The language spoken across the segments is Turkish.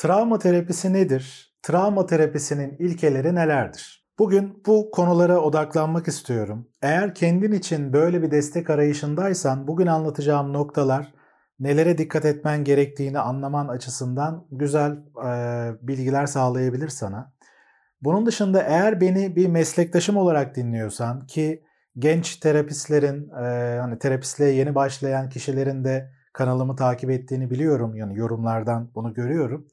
Travma terapisi nedir? Travma terapisinin ilkeleri nelerdir? Bugün bu konulara odaklanmak istiyorum. Eğer kendin için böyle bir destek arayışındaysan bugün anlatacağım noktalar nelere dikkat etmen gerektiğini anlaman açısından güzel e, bilgiler sağlayabilir sana. Bunun dışında eğer beni bir meslektaşım olarak dinliyorsan ki genç terapistlerin, e, hani terapistliğe yeni başlayan kişilerin de kanalımı takip ettiğini biliyorum. Yani yorumlardan bunu görüyorum.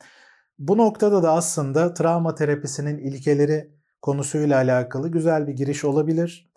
Bu noktada da aslında travma terapisinin ilkeleri konusuyla alakalı güzel bir giriş olabilir.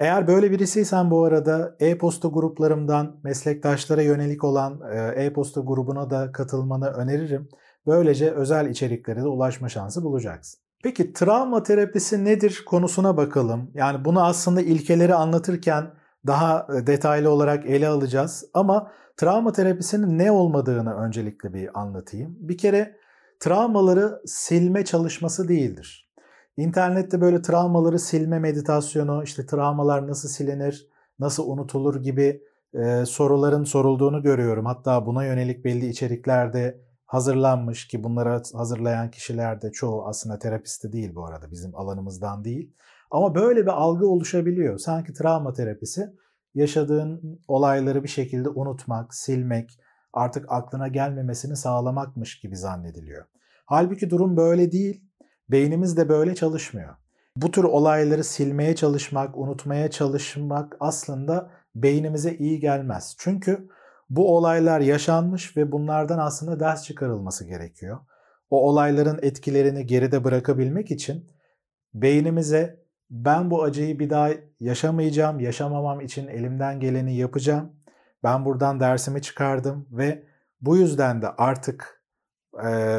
Eğer böyle birisiysen bu arada e-posta gruplarımdan meslektaşlara yönelik olan e, e-posta grubuna da katılmanı öneririm. Böylece özel içeriklere de ulaşma şansı bulacaksın. Peki travma terapisi nedir konusuna bakalım. Yani bunu aslında ilkeleri anlatırken daha e, detaylı olarak ele alacağız. Ama travma terapisinin ne olmadığını öncelikle bir anlatayım. Bir kere travmaları silme çalışması değildir. İnternette böyle travmaları silme meditasyonu, işte travmalar nasıl silinir, nasıl unutulur gibi e, soruların sorulduğunu görüyorum. Hatta buna yönelik belli içeriklerde hazırlanmış ki bunları hazırlayan kişiler de çoğu aslında terapisti değil bu arada bizim alanımızdan değil. Ama böyle bir algı oluşabiliyor. Sanki travma terapisi yaşadığın olayları bir şekilde unutmak, silmek, artık aklına gelmemesini sağlamakmış gibi zannediliyor. Halbuki durum böyle değil. Beynimiz de böyle çalışmıyor. Bu tür olayları silmeye çalışmak, unutmaya çalışmak aslında beynimize iyi gelmez. Çünkü bu olaylar yaşanmış ve bunlardan aslında ders çıkarılması gerekiyor. O olayların etkilerini geride bırakabilmek için beynimize ben bu acıyı bir daha yaşamayacağım, yaşamamam için elimden geleni yapacağım. Ben buradan dersimi çıkardım ve bu yüzden de artık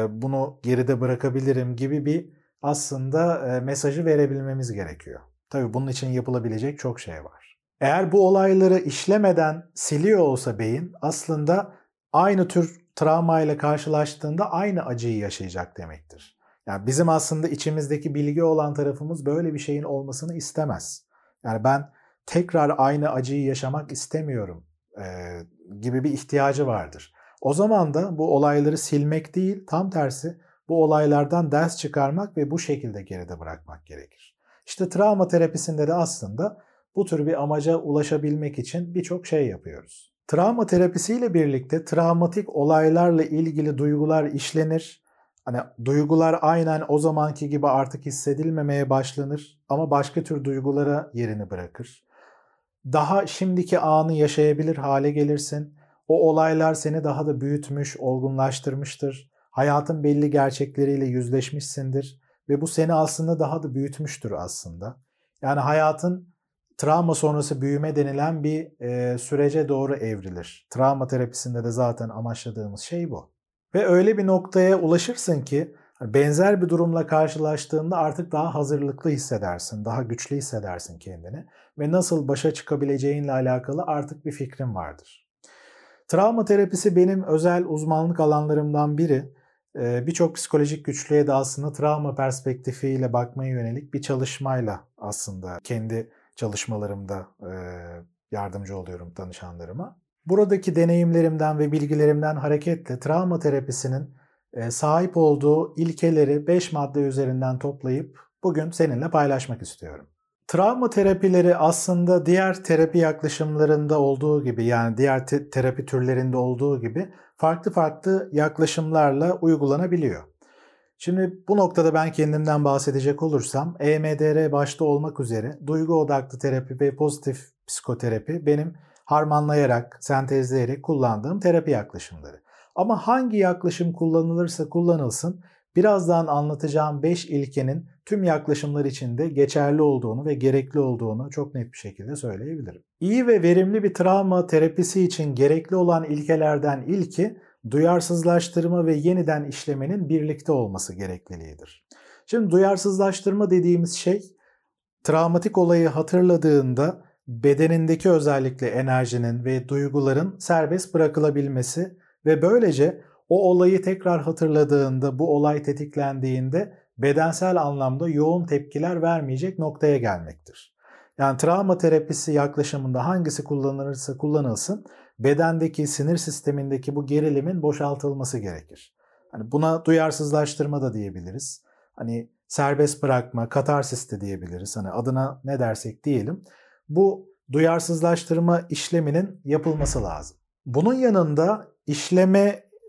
bunu geride bırakabilirim gibi bir aslında mesajı verebilmemiz gerekiyor. Tabii bunun için yapılabilecek çok şey var. Eğer bu olayları işlemeden siliyor olsa beyin aslında aynı tür travmayla karşılaştığında aynı acıyı yaşayacak demektir. Yani bizim aslında içimizdeki bilgi olan tarafımız böyle bir şeyin olmasını istemez. Yani ben tekrar aynı acıyı yaşamak istemiyorum e, gibi bir ihtiyacı vardır. O zaman da bu olayları silmek değil, tam tersi bu olaylardan ders çıkarmak ve bu şekilde geride bırakmak gerekir. İşte travma terapisinde de aslında bu tür bir amaca ulaşabilmek için birçok şey yapıyoruz. Travma terapisiyle birlikte travmatik olaylarla ilgili duygular işlenir. Hani duygular aynen o zamanki gibi artık hissedilmemeye başlanır ama başka tür duygulara yerini bırakır. Daha şimdiki anı yaşayabilir hale gelirsin. O olaylar seni daha da büyütmüş, olgunlaştırmıştır. Hayatın belli gerçekleriyle yüzleşmişsindir ve bu seni aslında daha da büyütmüştür aslında. Yani hayatın travma sonrası büyüme denilen bir e, sürece doğru evrilir. Travma terapisinde de zaten amaçladığımız şey bu. Ve öyle bir noktaya ulaşırsın ki hani benzer bir durumla karşılaştığında artık daha hazırlıklı hissedersin, daha güçlü hissedersin kendini ve nasıl başa çıkabileceğinle alakalı artık bir fikrin vardır. Travma terapisi benim özel uzmanlık alanlarımdan biri. Birçok psikolojik güçlüğe de aslında travma perspektifiyle bakmaya yönelik bir çalışmayla aslında kendi çalışmalarımda e, yardımcı oluyorum danışanlarıma. Buradaki deneyimlerimden ve bilgilerimden hareketle travma terapisinin e, sahip olduğu ilkeleri 5 madde üzerinden toplayıp bugün seninle paylaşmak istiyorum. Travma terapileri aslında diğer terapi yaklaşımlarında olduğu gibi yani diğer te- terapi türlerinde olduğu gibi farklı farklı yaklaşımlarla uygulanabiliyor. Şimdi bu noktada ben kendimden bahsedecek olursam EMDR başta olmak üzere duygu odaklı terapi ve pozitif psikoterapi benim harmanlayarak, sentezleyerek kullandığım terapi yaklaşımları. Ama hangi yaklaşım kullanılırsa kullanılsın birazdan anlatacağım 5 ilkenin tüm yaklaşımlar içinde geçerli olduğunu ve gerekli olduğunu çok net bir şekilde söyleyebilirim. İyi ve verimli bir travma terapisi için gerekli olan ilkelerden ilki duyarsızlaştırma ve yeniden işlemenin birlikte olması gerekliliğidir. Şimdi duyarsızlaştırma dediğimiz şey travmatik olayı hatırladığında bedenindeki özellikle enerjinin ve duyguların serbest bırakılabilmesi ve böylece o olayı tekrar hatırladığında, bu olay tetiklendiğinde bedensel anlamda yoğun tepkiler vermeyecek noktaya gelmektir. Yani travma terapisi yaklaşımında hangisi kullanılırsa kullanılsın bedendeki sinir sistemindeki bu gerilimin boşaltılması gerekir. Hani buna duyarsızlaştırma da diyebiliriz. Hani serbest bırakma, katarsis de diyebiliriz. Hani adına ne dersek diyelim. Bu duyarsızlaştırma işleminin yapılması lazım. Bunun yanında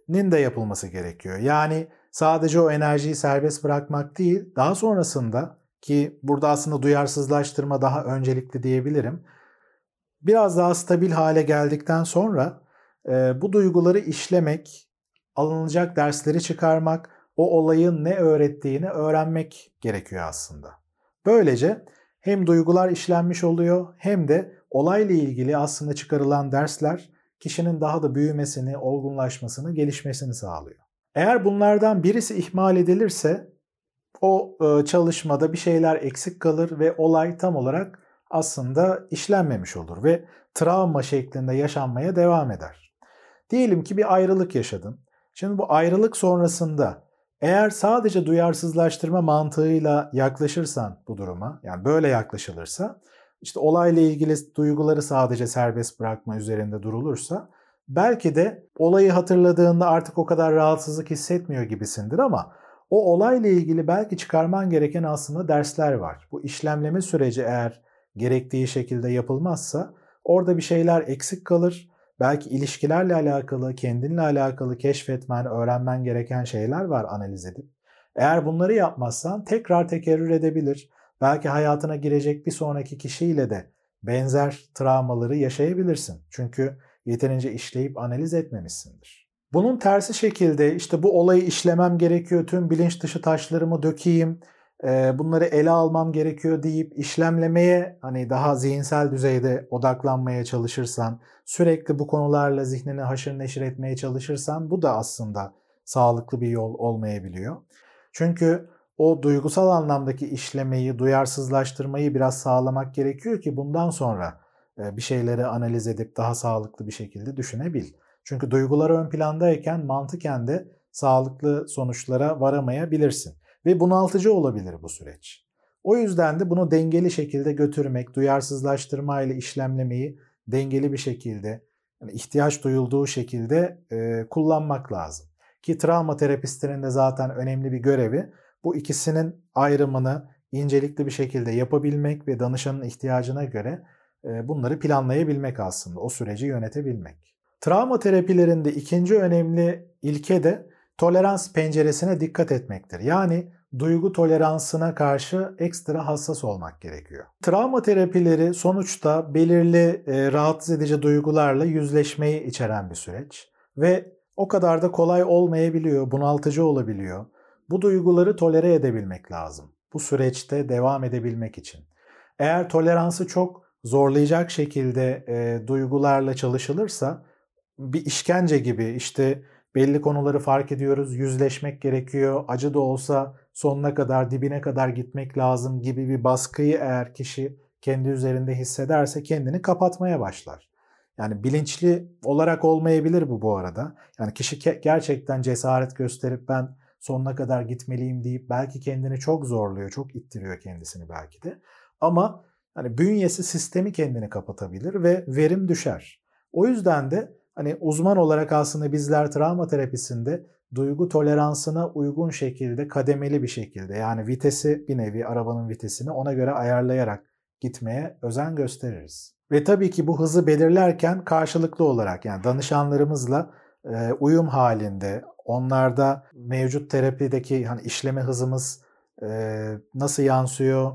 işlemenin de yapılması gerekiyor. Yani sadece o enerjiyi serbest bırakmak değil, daha sonrasında ki burada aslında duyarsızlaştırma daha öncelikli diyebilirim. Biraz daha stabil hale geldikten sonra e, bu duyguları işlemek, alınacak dersleri çıkarmak, o olayın ne öğrettiğini öğrenmek gerekiyor aslında. Böylece hem duygular işlenmiş oluyor hem de olayla ilgili aslında çıkarılan dersler kişinin daha da büyümesini, olgunlaşmasını, gelişmesini sağlıyor. Eğer bunlardan birisi ihmal edilirse o e, çalışmada bir şeyler eksik kalır ve olay tam olarak aslında işlenmemiş olur ve travma şeklinde yaşanmaya devam eder. Diyelim ki bir ayrılık yaşadın. Şimdi bu ayrılık sonrasında eğer sadece duyarsızlaştırma mantığıyla yaklaşırsan bu duruma, yani böyle yaklaşılırsa, işte olayla ilgili duyguları sadece serbest bırakma üzerinde durulursa, belki de olayı hatırladığında artık o kadar rahatsızlık hissetmiyor gibisindir ama o olayla ilgili belki çıkarman gereken aslında dersler var. Bu işlemleme süreci eğer gerektiği şekilde yapılmazsa orada bir şeyler eksik kalır belki ilişkilerle alakalı, kendinle alakalı keşfetmen, öğrenmen gereken şeyler var analiz edip. Eğer bunları yapmazsan tekrar tekerrür edebilir. Belki hayatına girecek bir sonraki kişiyle de benzer travmaları yaşayabilirsin. Çünkü yeterince işleyip analiz etmemişsindir. Bunun tersi şekilde işte bu olayı işlemem gerekiyor, tüm bilinç dışı taşlarımı dökeyim, bunları ele almam gerekiyor deyip işlemlemeye hani daha zihinsel düzeyde odaklanmaya çalışırsan, sürekli bu konularla zihnini haşır neşir etmeye çalışırsan bu da aslında sağlıklı bir yol olmayabiliyor. Çünkü o duygusal anlamdaki işlemeyi, duyarsızlaştırmayı biraz sağlamak gerekiyor ki bundan sonra bir şeyleri analiz edip daha sağlıklı bir şekilde düşünebil. Çünkü duygular ön plandayken mantıken de sağlıklı sonuçlara varamayabilirsin. Ve bunaltıcı olabilir bu süreç. O yüzden de bunu dengeli şekilde götürmek, duyarsızlaştırma ile işlemlemeyi dengeli bir şekilde, ihtiyaç duyulduğu şekilde e, kullanmak lazım. Ki travma terapistlerinin de zaten önemli bir görevi bu ikisinin ayrımını incelikli bir şekilde yapabilmek ve danışanın ihtiyacına göre e, bunları planlayabilmek aslında, o süreci yönetebilmek. Travma terapilerinde ikinci önemli ilke de tolerans penceresine dikkat etmektir. Yani duygu toleransına karşı ekstra hassas olmak gerekiyor. Travma terapileri sonuçta belirli e, rahatsız edici duygularla yüzleşmeyi içeren bir süreç ve o kadar da kolay olmayabiliyor, bunaltıcı olabiliyor. Bu duyguları tolere edebilmek lazım. Bu süreçte devam edebilmek için. Eğer toleransı çok zorlayacak şekilde e, duygularla çalışılırsa bir işkence gibi işte belli konuları fark ediyoruz, yüzleşmek gerekiyor, acı da olsa sonuna kadar, dibine kadar gitmek lazım gibi bir baskıyı eğer kişi kendi üzerinde hissederse kendini kapatmaya başlar. Yani bilinçli olarak olmayabilir bu bu arada. Yani kişi gerçekten cesaret gösterip ben sonuna kadar gitmeliyim deyip belki kendini çok zorluyor, çok ittiriyor kendisini belki de. Ama hani bünyesi sistemi kendini kapatabilir ve verim düşer. O yüzden de hani uzman olarak aslında bizler travma terapisinde duygu toleransına uygun şekilde kademeli bir şekilde yani vitesi bir nevi arabanın vitesini ona göre ayarlayarak gitmeye özen gösteririz. Ve tabii ki bu hızı belirlerken karşılıklı olarak yani danışanlarımızla uyum halinde onlarda mevcut terapideki hani işleme hızımız e, nasıl yansıyor,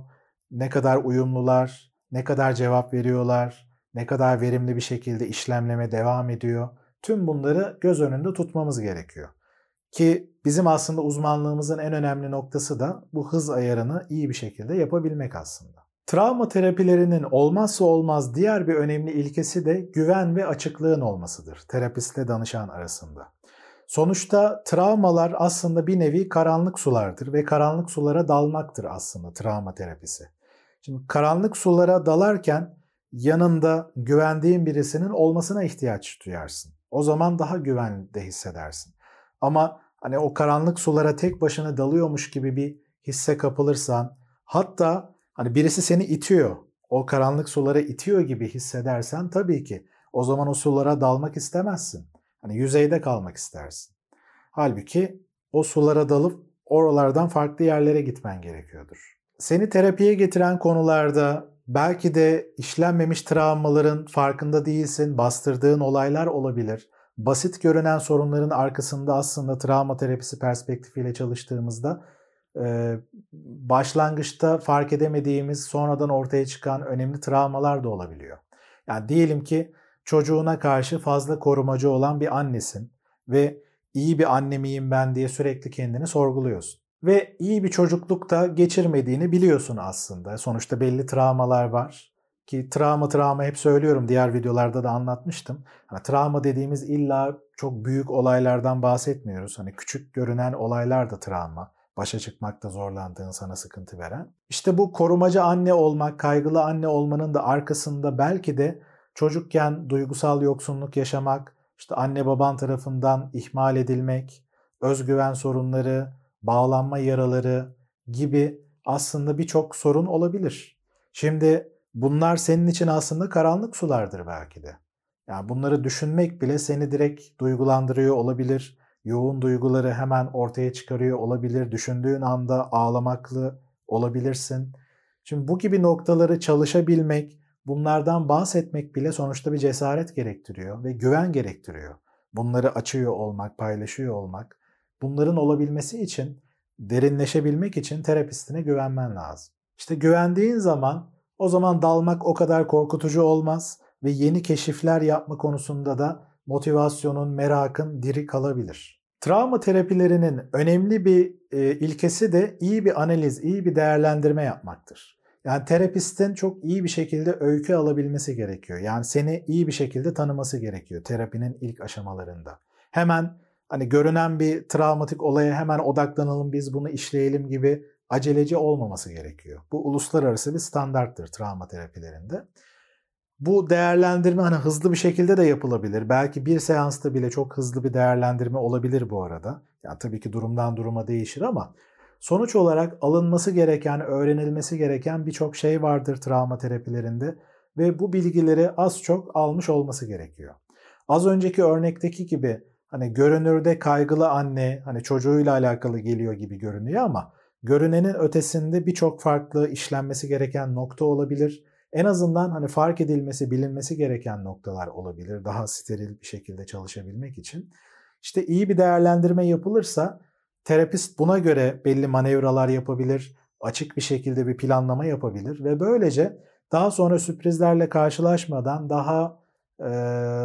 ne kadar uyumlular, ne kadar cevap veriyorlar, ne kadar verimli bir şekilde işlemleme devam ediyor. Tüm bunları göz önünde tutmamız gerekiyor. Ki bizim aslında uzmanlığımızın en önemli noktası da bu hız ayarını iyi bir şekilde yapabilmek aslında. Travma terapilerinin olmazsa olmaz diğer bir önemli ilkesi de güven ve açıklığın olmasıdır terapistle danışan arasında. Sonuçta travmalar aslında bir nevi karanlık sulardır ve karanlık sulara dalmaktır aslında travma terapisi. Şimdi karanlık sulara dalarken yanında güvendiğin birisinin olmasına ihtiyaç duyarsın. O zaman daha güvende hissedersin. Ama hani o karanlık sulara tek başına dalıyormuş gibi bir hisse kapılırsan hatta hani birisi seni itiyor, o karanlık sulara itiyor gibi hissedersen tabii ki o zaman o sulara dalmak istemezsin. Hani yüzeyde kalmak istersin. Halbuki o sulara dalıp oralardan farklı yerlere gitmen gerekiyordur. Seni terapiye getiren konularda belki de işlenmemiş travmaların farkında değilsin, bastırdığın olaylar olabilir. Basit görünen sorunların arkasında aslında travma terapisi perspektifiyle çalıştığımızda başlangıçta fark edemediğimiz sonradan ortaya çıkan önemli travmalar da olabiliyor. Yani diyelim ki çocuğuna karşı fazla korumacı olan bir annesin ve iyi bir anne miyim ben diye sürekli kendini sorguluyorsun. Ve iyi bir çocuklukta geçirmediğini biliyorsun aslında. Sonuçta belli travmalar var. Ki travma travma hep söylüyorum diğer videolarda da anlatmıştım. Hani travma dediğimiz illa çok büyük olaylardan bahsetmiyoruz. Hani küçük görünen olaylar da travma. Başa çıkmakta zorlandığın sana sıkıntı veren. İşte bu korumacı anne olmak, kaygılı anne olmanın da arkasında belki de çocukken duygusal yoksunluk yaşamak, işte anne baban tarafından ihmal edilmek, özgüven sorunları, bağlanma yaraları gibi aslında birçok sorun olabilir. Şimdi bunlar senin için aslında karanlık sulardır belki de. Yani bunları düşünmek bile seni direkt duygulandırıyor olabilir. Yoğun duyguları hemen ortaya çıkarıyor olabilir. Düşündüğün anda ağlamaklı olabilirsin. Şimdi bu gibi noktaları çalışabilmek, bunlardan bahsetmek bile sonuçta bir cesaret gerektiriyor ve güven gerektiriyor. Bunları açıyor olmak, paylaşıyor olmak. Bunların olabilmesi için, derinleşebilmek için terapistine güvenmen lazım. İşte güvendiğin zaman o zaman dalmak o kadar korkutucu olmaz ve yeni keşifler yapma konusunda da motivasyonun, merakın diri kalabilir. Travma terapilerinin önemli bir e, ilkesi de iyi bir analiz, iyi bir değerlendirme yapmaktır. Yani terapistin çok iyi bir şekilde öykü alabilmesi gerekiyor. Yani seni iyi bir şekilde tanıması gerekiyor terapinin ilk aşamalarında. Hemen hani görünen bir travmatik olaya hemen odaklanalım biz bunu işleyelim gibi aceleci olmaması gerekiyor. Bu uluslararası bir standarttır travma terapilerinde. Bu değerlendirme hani hızlı bir şekilde de yapılabilir. Belki bir seansta bile çok hızlı bir değerlendirme olabilir bu arada. Yani tabii ki durumdan duruma değişir ama sonuç olarak alınması gereken, öğrenilmesi gereken birçok şey vardır travma terapilerinde ve bu bilgileri az çok almış olması gerekiyor. Az önceki örnekteki gibi hani görünürde kaygılı anne hani çocuğuyla alakalı geliyor gibi görünüyor ama görünenin ötesinde birçok farklı işlenmesi gereken nokta olabilir. En azından hani fark edilmesi, bilinmesi gereken noktalar olabilir. Daha steril bir şekilde çalışabilmek için. İşte iyi bir değerlendirme yapılırsa terapist buna göre belli manevralar yapabilir, açık bir şekilde bir planlama yapabilir ve böylece daha sonra sürprizlerle karşılaşmadan daha e,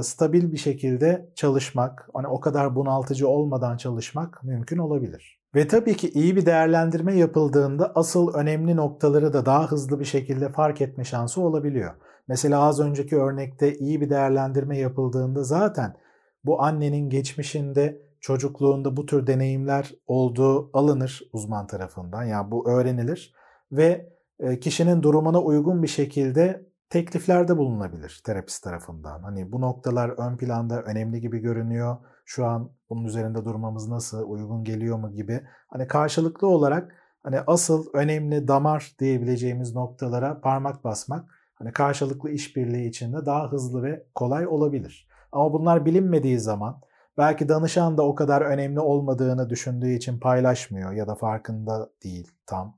stabil bir şekilde çalışmak, hani o kadar bunaltıcı olmadan çalışmak mümkün olabilir. Ve tabii ki iyi bir değerlendirme yapıldığında asıl önemli noktaları da daha hızlı bir şekilde fark etme şansı olabiliyor. Mesela az önceki örnekte iyi bir değerlendirme yapıldığında zaten bu annenin geçmişinde çocukluğunda bu tür deneyimler olduğu alınır uzman tarafından. Yani bu öğrenilir ve e, kişinin durumuna uygun bir şekilde tekliflerde bulunabilir terapist tarafından. Hani bu noktalar ön planda önemli gibi görünüyor. Şu an bunun üzerinde durmamız nasıl, uygun geliyor mu gibi. Hani karşılıklı olarak hani asıl önemli damar diyebileceğimiz noktalara parmak basmak hani karşılıklı işbirliği içinde daha hızlı ve kolay olabilir. Ama bunlar bilinmediği zaman belki danışan da o kadar önemli olmadığını düşündüğü için paylaşmıyor ya da farkında değil tam.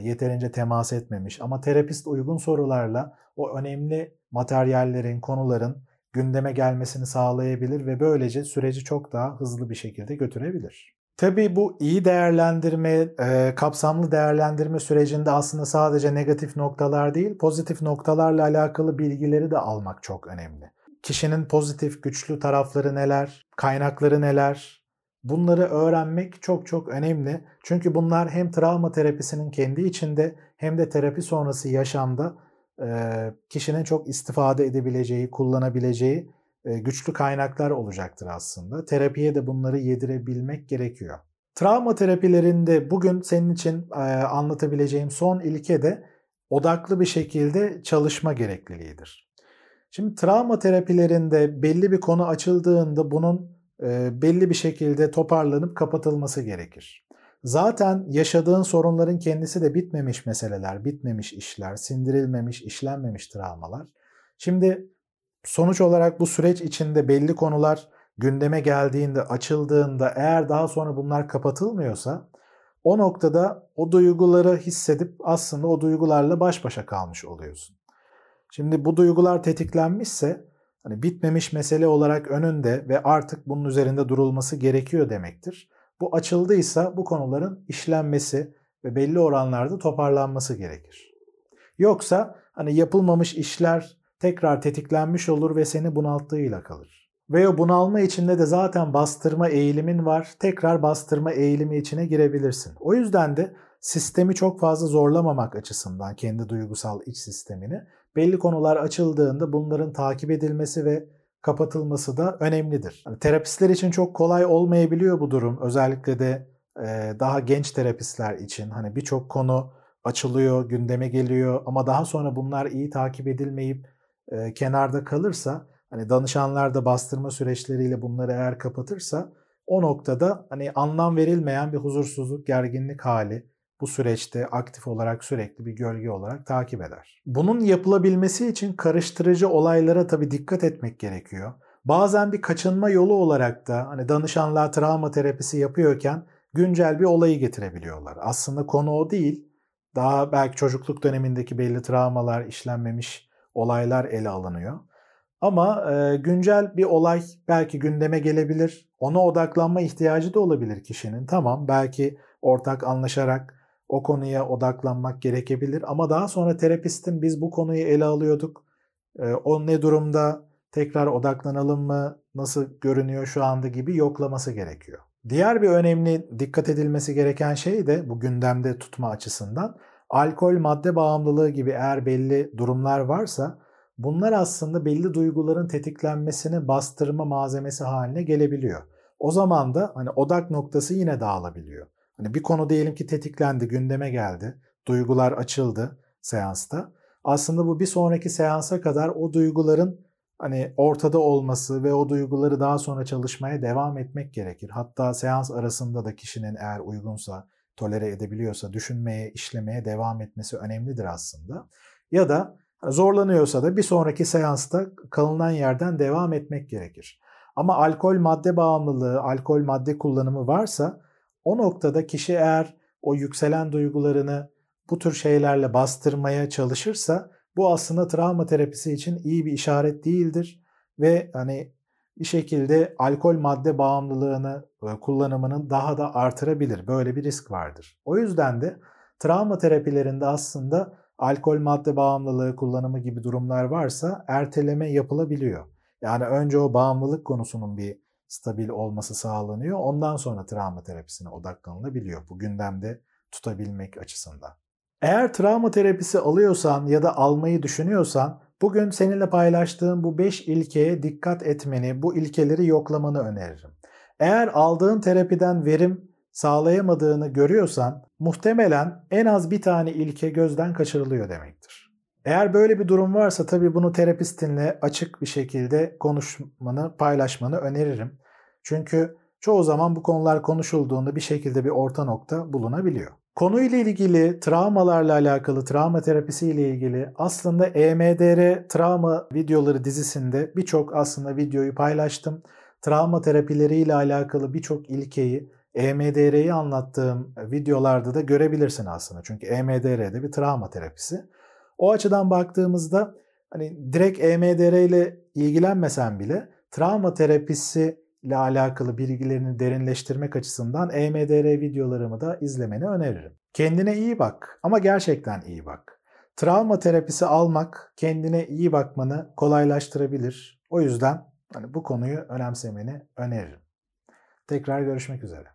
Yeterince temas etmemiş ama terapist uygun sorularla o önemli materyallerin, konuların gündeme gelmesini sağlayabilir ve böylece süreci çok daha hızlı bir şekilde götürebilir. Tabii bu iyi değerlendirme, kapsamlı değerlendirme sürecinde aslında sadece negatif noktalar değil, pozitif noktalarla alakalı bilgileri de almak çok önemli. Kişinin pozitif, güçlü tarafları neler, kaynakları neler, bunları öğrenmek çok çok önemli. Çünkü bunlar hem travma terapisinin kendi içinde hem de terapi sonrası yaşamda kişinin çok istifade edebileceği, kullanabileceği güçlü kaynaklar olacaktır aslında. Terapiye de bunları yedirebilmek gerekiyor. Travma terapilerinde bugün senin için anlatabileceğim son ilke de odaklı bir şekilde çalışma gerekliliğidir. Şimdi travma terapilerinde belli bir konu açıldığında bunun belli bir şekilde toparlanıp kapatılması gerekir. Zaten yaşadığın sorunların kendisi de bitmemiş meseleler, bitmemiş işler, sindirilmemiş, işlenmemiş travmalar. Şimdi sonuç olarak bu süreç içinde belli konular gündeme geldiğinde, açıldığında eğer daha sonra bunlar kapatılmıyorsa o noktada o duyguları hissedip aslında o duygularla baş başa kalmış oluyorsun. Şimdi bu duygular tetiklenmişse hani bitmemiş mesele olarak önünde ve artık bunun üzerinde durulması gerekiyor demektir. Bu açıldıysa bu konuların işlenmesi ve belli oranlarda toparlanması gerekir. Yoksa hani yapılmamış işler tekrar tetiklenmiş olur ve seni bunalttığıyla kalır. Ve o bunalma içinde de zaten bastırma eğilimin var. Tekrar bastırma eğilimi içine girebilirsin. O yüzden de sistemi çok fazla zorlamamak açısından kendi duygusal iç sistemini belli konular açıldığında bunların takip edilmesi ve kapatılması da önemlidir. Yani terapistler için çok kolay olmayabiliyor bu durum. Özellikle de e, daha genç terapistler için hani birçok konu açılıyor, gündeme geliyor ama daha sonra bunlar iyi takip edilmeyip e, kenarda kalırsa hani danışanlar da bastırma süreçleriyle bunları eğer kapatırsa o noktada hani anlam verilmeyen bir huzursuzluk, gerginlik hali bu süreçte aktif olarak sürekli bir gölge olarak takip eder. Bunun yapılabilmesi için karıştırıcı olaylara tabii dikkat etmek gerekiyor. Bazen bir kaçınma yolu olarak da hani danışanlar travma terapisi yapıyorken güncel bir olayı getirebiliyorlar. Aslında konu o değil. Daha belki çocukluk dönemindeki belli travmalar, işlenmemiş olaylar ele alınıyor. Ama e, güncel bir olay belki gündeme gelebilir. Ona odaklanma ihtiyacı da olabilir kişinin. Tamam belki ortak anlaşarak o konuya odaklanmak gerekebilir. Ama daha sonra terapistin biz bu konuyu ele alıyorduk. E, o ne durumda? Tekrar odaklanalım mı? Nasıl görünüyor şu anda gibi yoklaması gerekiyor. Diğer bir önemli dikkat edilmesi gereken şey de bu gündemde tutma açısından alkol madde bağımlılığı gibi eğer belli durumlar varsa bunlar aslında belli duyguların tetiklenmesini bastırma malzemesi haline gelebiliyor. O zaman da hani odak noktası yine dağılabiliyor. Hani bir konu diyelim ki tetiklendi, gündeme geldi, duygular açıldı seansta. Aslında bu bir sonraki seansa kadar o duyguların hani ortada olması ve o duyguları daha sonra çalışmaya devam etmek gerekir. Hatta seans arasında da kişinin eğer uygunsa, tolere edebiliyorsa düşünmeye, işlemeye devam etmesi önemlidir aslında. Ya da zorlanıyorsa da bir sonraki seansta kalınan yerden devam etmek gerekir. Ama alkol madde bağımlılığı, alkol madde kullanımı varsa o noktada kişi eğer o yükselen duygularını bu tür şeylerle bastırmaya çalışırsa bu aslında travma terapisi için iyi bir işaret değildir ve hani bir şekilde alkol madde bağımlılığını e, kullanımının daha da artırabilir. Böyle bir risk vardır. O yüzden de travma terapilerinde aslında alkol madde bağımlılığı kullanımı gibi durumlar varsa erteleme yapılabiliyor. Yani önce o bağımlılık konusunun bir stabil olması sağlanıyor. Ondan sonra travma terapisine odaklanılabiliyor bu gündemde tutabilmek açısından. Eğer travma terapisi alıyorsan ya da almayı düşünüyorsan bugün seninle paylaştığım bu 5 ilkeye dikkat etmeni, bu ilkeleri yoklamanı öneririm. Eğer aldığın terapiden verim sağlayamadığını görüyorsan muhtemelen en az bir tane ilke gözden kaçırılıyor demektir. Eğer böyle bir durum varsa tabii bunu terapistinle açık bir şekilde konuşmanı, paylaşmanı öneririm. Çünkü çoğu zaman bu konular konuşulduğunda bir şekilde bir orta nokta bulunabiliyor. Konuyla ilgili, travmalarla alakalı, travma terapisi ile ilgili aslında EMDR travma videoları dizisinde birçok aslında videoyu paylaştım. Travma terapileriyle alakalı birçok ilkeyi EMDR'yi anlattığım videolarda da görebilirsin aslında. Çünkü EMDR de bir travma terapisi. O açıdan baktığımızda hani direkt EMDR ile ilgilenmesen bile travma terapisi ile alakalı bilgilerini derinleştirmek açısından EMDR videolarımı da izlemeni öneririm. Kendine iyi bak ama gerçekten iyi bak. Travma terapisi almak kendine iyi bakmanı kolaylaştırabilir. O yüzden hani bu konuyu önemsemeni öneririm. Tekrar görüşmek üzere.